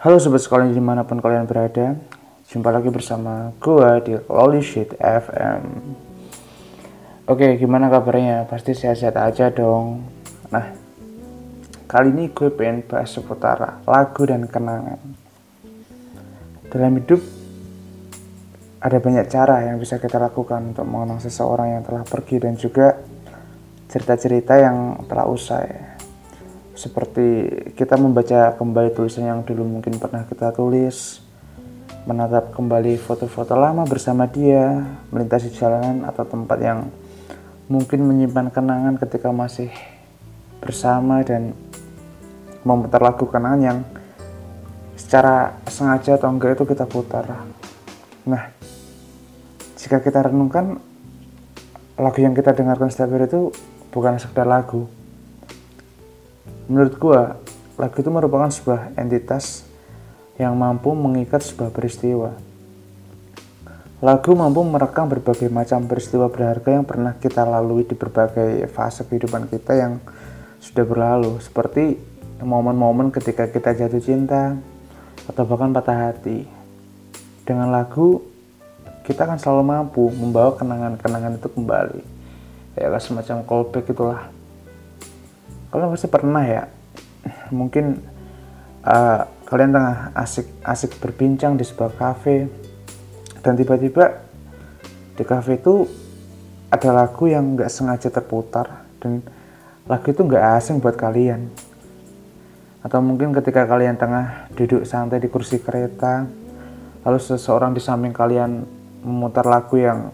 Halo sobat sekalian di mana pun kalian berada Jumpa lagi bersama gue di Lolly Shit FM Oke gimana kabarnya? Pasti sehat-sehat aja dong. Nah Kali ini gue pengen bahas seputar lagu dan kenangan. Dalam hidup Ada banyak cara yang bisa kita lakukan untuk mengenang seseorang yang telah pergi dan juga cerita-cerita yang telah usai seperti kita membaca kembali tulisan yang dulu mungkin pernah kita tulis, menatap kembali foto-foto lama bersama dia, melintasi jalanan atau tempat yang mungkin menyimpan kenangan ketika masih bersama dan memutar lagu kenangan yang secara sengaja atau enggak itu kita putar. Nah, jika kita renungkan lagu yang kita dengarkan setiap hari itu bukan sekedar lagu, Menurut gua, lagu itu merupakan sebuah entitas yang mampu mengikat sebuah peristiwa. Lagu mampu merekam berbagai macam peristiwa berharga yang pernah kita lalui di berbagai fase kehidupan kita yang sudah berlalu, seperti momen-momen ketika kita jatuh cinta atau bahkan patah hati. Dengan lagu, kita akan selalu mampu membawa kenangan-kenangan itu kembali. Ya, semacam callback itulah kalian pasti pernah ya. Mungkin uh, kalian tengah asik-asik berbincang di sebuah kafe dan tiba-tiba di kafe itu ada lagu yang nggak sengaja terputar dan lagu itu nggak asing buat kalian. Atau mungkin ketika kalian tengah duduk santai di kursi kereta lalu seseorang di samping kalian memutar lagu yang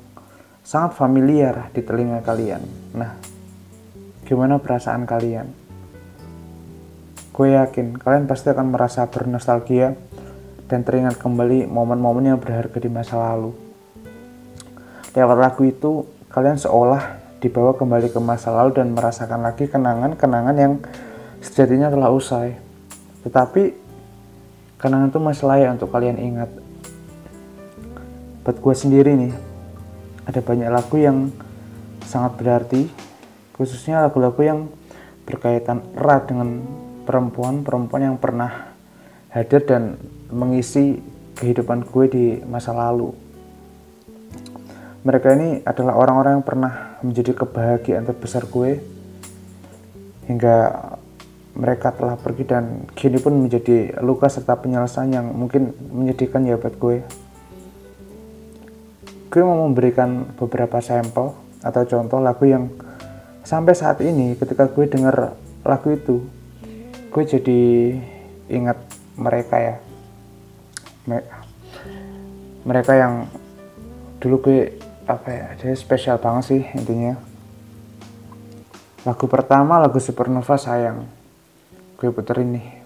sangat familiar di telinga kalian. Nah Gimana perasaan kalian? Gue yakin kalian pasti akan merasa bernostalgia dan teringat kembali momen-momen yang berharga di masa lalu. Lewat lagu itu, kalian seolah dibawa kembali ke masa lalu dan merasakan lagi kenangan-kenangan yang sejatinya telah usai. Tetapi, kenangan itu masih layak untuk kalian ingat. Buat gue sendiri nih, ada banyak lagu yang sangat berarti khususnya lagu-lagu yang berkaitan erat dengan perempuan-perempuan yang pernah hadir dan mengisi kehidupan gue di masa lalu. Mereka ini adalah orang-orang yang pernah menjadi kebahagiaan terbesar gue hingga mereka telah pergi dan kini pun menjadi luka serta penyelesaian yang mungkin menyedihkan ya buat gue. Gue mau memberikan beberapa sampel atau contoh lagu yang sampai saat ini ketika gue denger lagu itu gue jadi ingat mereka ya. Mereka yang dulu gue apa ya jadi spesial banget sih intinya. Lagu pertama lagu Supernova sayang. Gue puterin nih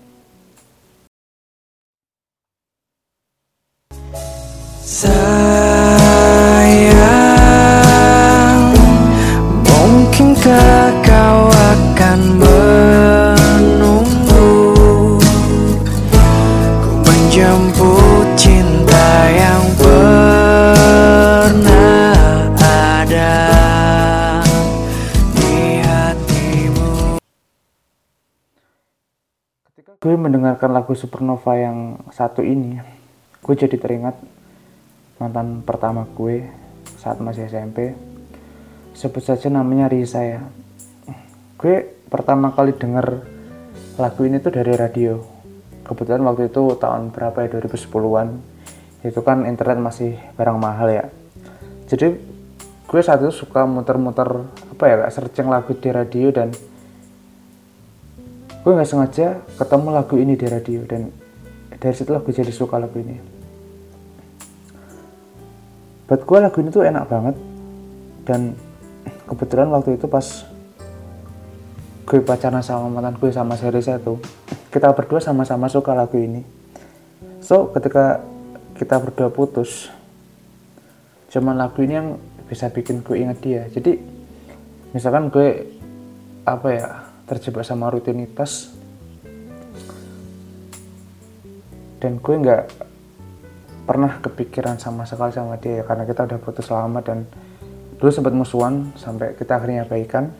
gue mendengarkan lagu Supernova yang satu ini, gue jadi teringat mantan pertama gue saat masih SMP. Sebut saja namanya Risa ya. Gue pertama kali denger lagu ini tuh dari radio. Kebetulan waktu itu tahun berapa ya 2010-an. Itu kan internet masih barang mahal ya. Jadi gue saat itu suka muter-muter apa ya searching lagu di radio dan gue nggak sengaja ketemu lagu ini di radio dan dari situ gue jadi suka lagu ini. Buat gue lagu ini tuh enak banget. Dan kebetulan waktu itu pas gue pacaran sama mantan gue sama seri itu kita berdua sama-sama suka lagu ini. So ketika kita berdua putus cuman lagu ini yang bisa bikin gue inget dia. Jadi misalkan gue apa ya terjebak sama rutinitas. Dan gue nggak pernah kepikiran sama sekali sama dia ya karena kita udah putus lama dan dulu sempat musuhan sampai kita akhirnya baikan.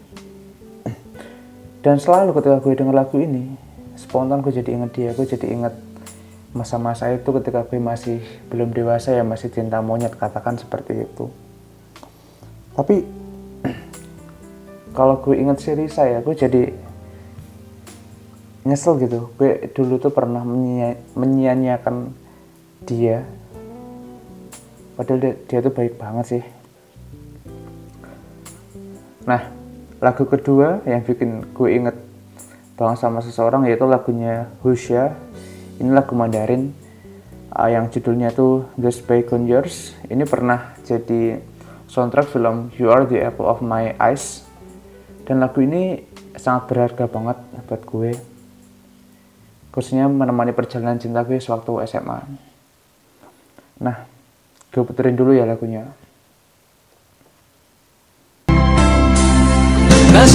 Dan selalu ketika gue denger lagu ini spontan gue jadi inget dia gue jadi inget masa-masa itu ketika gue masih belum dewasa ya masih cinta monyet katakan seperti itu. Tapi kalau gue inget si Risa ya gue jadi nyesel gitu. Gue dulu tuh pernah menyia-nyiakan dia. Padahal dia, dia tuh baik banget sih. Nah lagu kedua yang bikin gue inget banget sama seseorang yaitu lagunya Husha. Ini lagu Mandarin uh, yang judulnya tuh The Bacon Years ini pernah jadi soundtrack film You Are the Apple of My Eyes dan lagu ini sangat berharga banget buat gue. Khususnya menemani perjalanan cinta gue sewaktu SMA nah gue puterin dulu ya lagunya. 那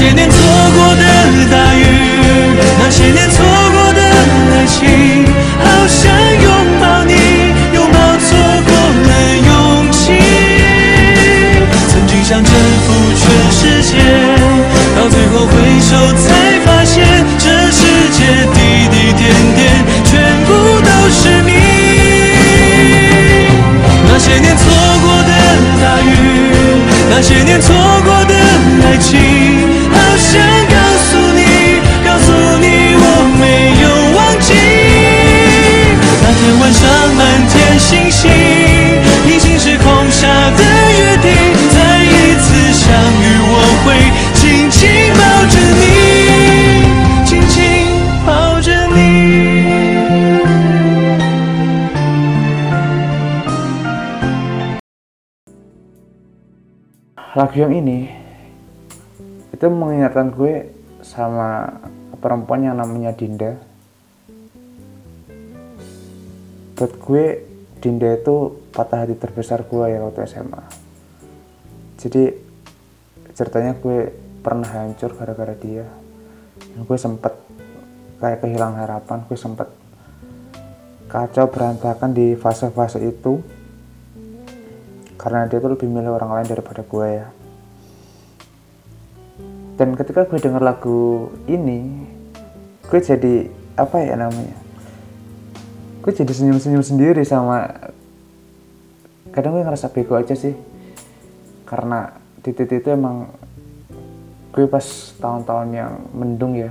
那些年错 lagu yang ini itu mengingatkan gue sama perempuan yang namanya Dinda. Buat gue Dinda itu patah hati terbesar gue ya waktu SMA jadi ceritanya gue pernah hancur gara-gara dia. Dan gue sempet kayak kehilangan harapan gue sempet kacau berantakan di fase-fase itu karena dia tuh lebih milih orang lain daripada gue ya. Dan ketika gue denger lagu ini gue jadi apa ya namanya gue jadi senyum-senyum sendiri sama kadang gue ngerasa bego aja sih. Karena titik itu emang gue pas tahun-tahun yang mendung ya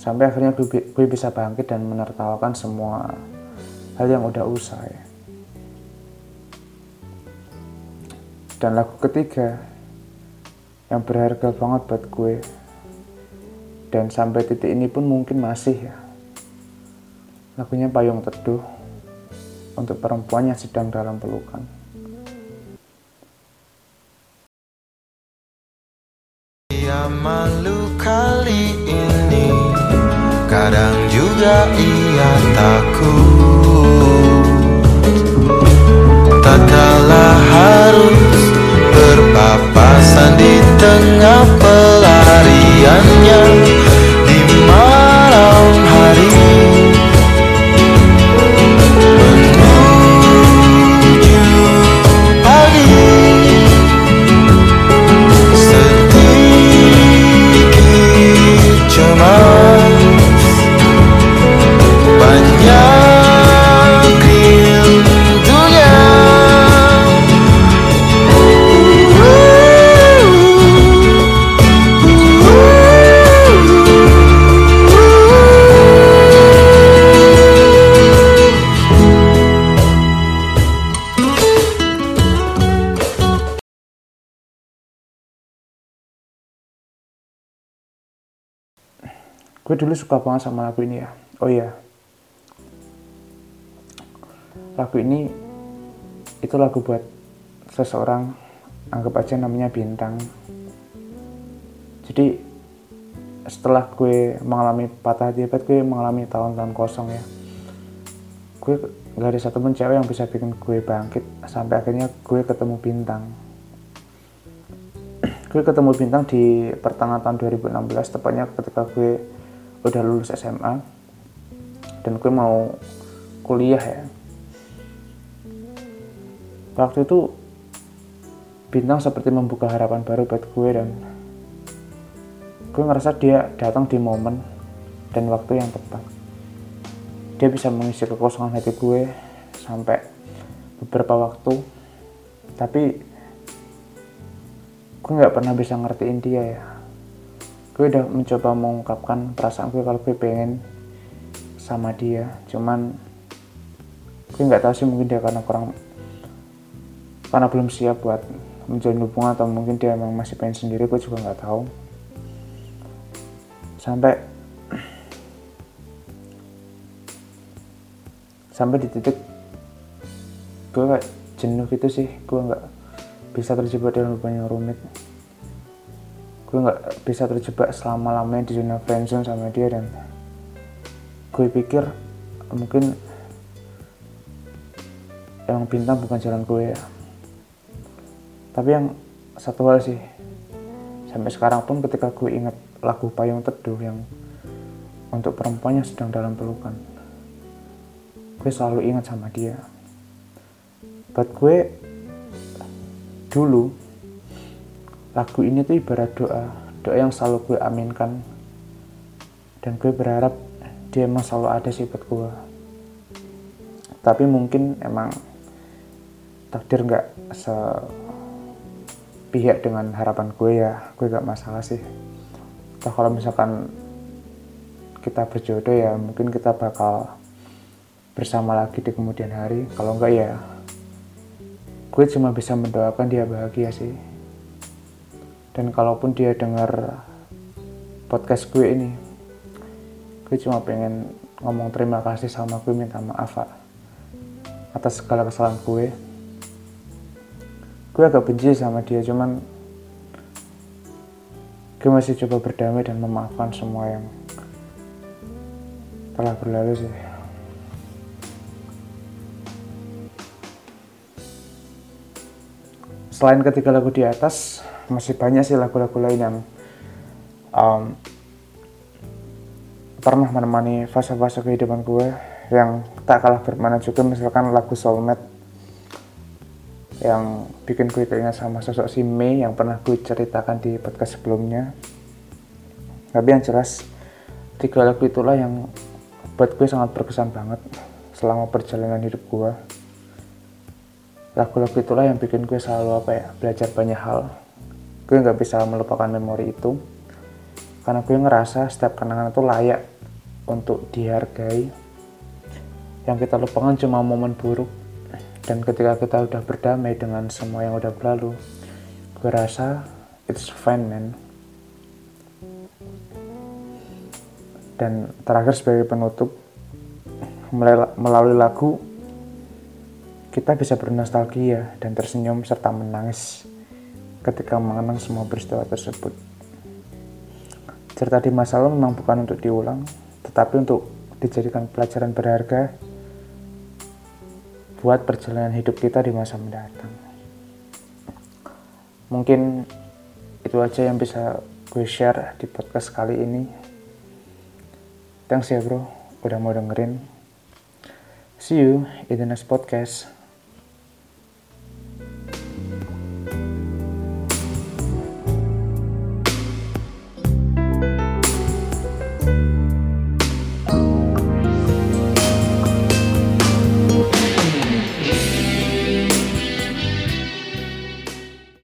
sampai akhirnya gue, gue bisa bangkit dan menertawakan semua hal yang udah usai dan lagu ketiga yang berharga banget buat gue. Dan sampai titik ini pun mungkin masih ya. Lagunya Payung Teduh untuk perempuan yang sedang dalam pelukan. Ia malu kali ini kadang juga ia takut tengah gue dulu suka banget sama lagu ini ya. Oh iya. Lagu ini itu lagu buat seseorang anggap aja namanya bintang. Jadi setelah gue mengalami patah hebat gue mengalami tahun-tahun kosong ya. Gue gak ada satu pun cewek yang bisa bikin gue bangkit sampai akhirnya gue ketemu bintang. Gue ketemu bintang di pertengahan tahun 2016 tepatnya ketika gue udah lulus SMA dan gue mau kuliah ya. Waktu itu bintang seperti membuka harapan baru buat gue dan gue ngerasa dia datang di momen dan waktu yang tepat. Dia bisa mengisi kekosongan hati gue sampai beberapa waktu. Tapi gue nggak pernah bisa ngertiin dia ya gue udah mencoba mengungkapkan perasaan gue kalau gue pengen sama dia. Cuman gue nggak tahu sih mungkin dia karena kurang karena belum siap buat menjalin hubungan atau mungkin dia memang masih pengen sendiri gue juga nggak tahu. Sampai sampai di titik gue kayak jenuh gitu sih. Gue nggak bisa terjebak dalam hubungan yang rumit gue nggak bisa terjebak selama lamanya di zona friendzone sama dia dan gue pikir mungkin emang bintang bukan jalan gue ya. Tapi yang satu hal sih sampai sekarang pun ketika gue ingat lagu payung teduh yang untuk perempuan yang sedang dalam pelukan gue selalu ingat sama dia. Buat gue dulu lagu ini tuh ibarat doa. Doa yang selalu gue aminkan. Dan gue berharap dia emang selalu ada sih buat gue. Tapi mungkin emang takdir nggak se pihak dengan harapan gue ya. Gue gak masalah sih. Atau kalau misalkan kita berjodoh ya mungkin kita bakal bersama lagi di kemudian hari. Kalau enggak ya gue cuma bisa mendoakan dia bahagia sih dan kalaupun dia dengar podcast gue ini gue cuma pengen ngomong terima kasih sama gue minta maaf Pak, atas segala kesalahan gue. Gue agak benci sama dia cuman gue masih coba berdamai dan memaafkan semua yang telah berlalu sih. Selain ketiga lagu di atas masih banyak sih lagu-lagu lain yang um, pernah menemani fase-fase kehidupan gue yang tak kalah bermakna juga. Misalkan lagu Soulmate yang bikin gue teringat sama sosok si Mei yang pernah gue ceritakan di podcast sebelumnya. Tapi yang jelas tiga lagu itulah yang buat gue sangat berkesan banget selama perjalanan hidup gue. Lagu-lagu itulah yang bikin gue selalu apa ya belajar banyak hal gue nggak bisa melupakan memori itu. Karena gue ngerasa setiap kenangan itu layak untuk dihargai. Yang kita lupakan cuma momen buruk. Dan ketika kita udah berdamai dengan semua yang udah berlalu gue rasa it's fine man. Dan terakhir sebagai penutup melalui lagu kita bisa bernostalgia dan tersenyum serta menangis ketika mengenang semua peristiwa tersebut. Cerita di masa lalu memang bukan untuk diulang, tetapi untuk dijadikan pelajaran berharga buat perjalanan hidup kita di masa mendatang. Mungkin itu aja yang bisa gue share di podcast kali ini. Thanks ya bro, udah mau dengerin. See you in the next podcast.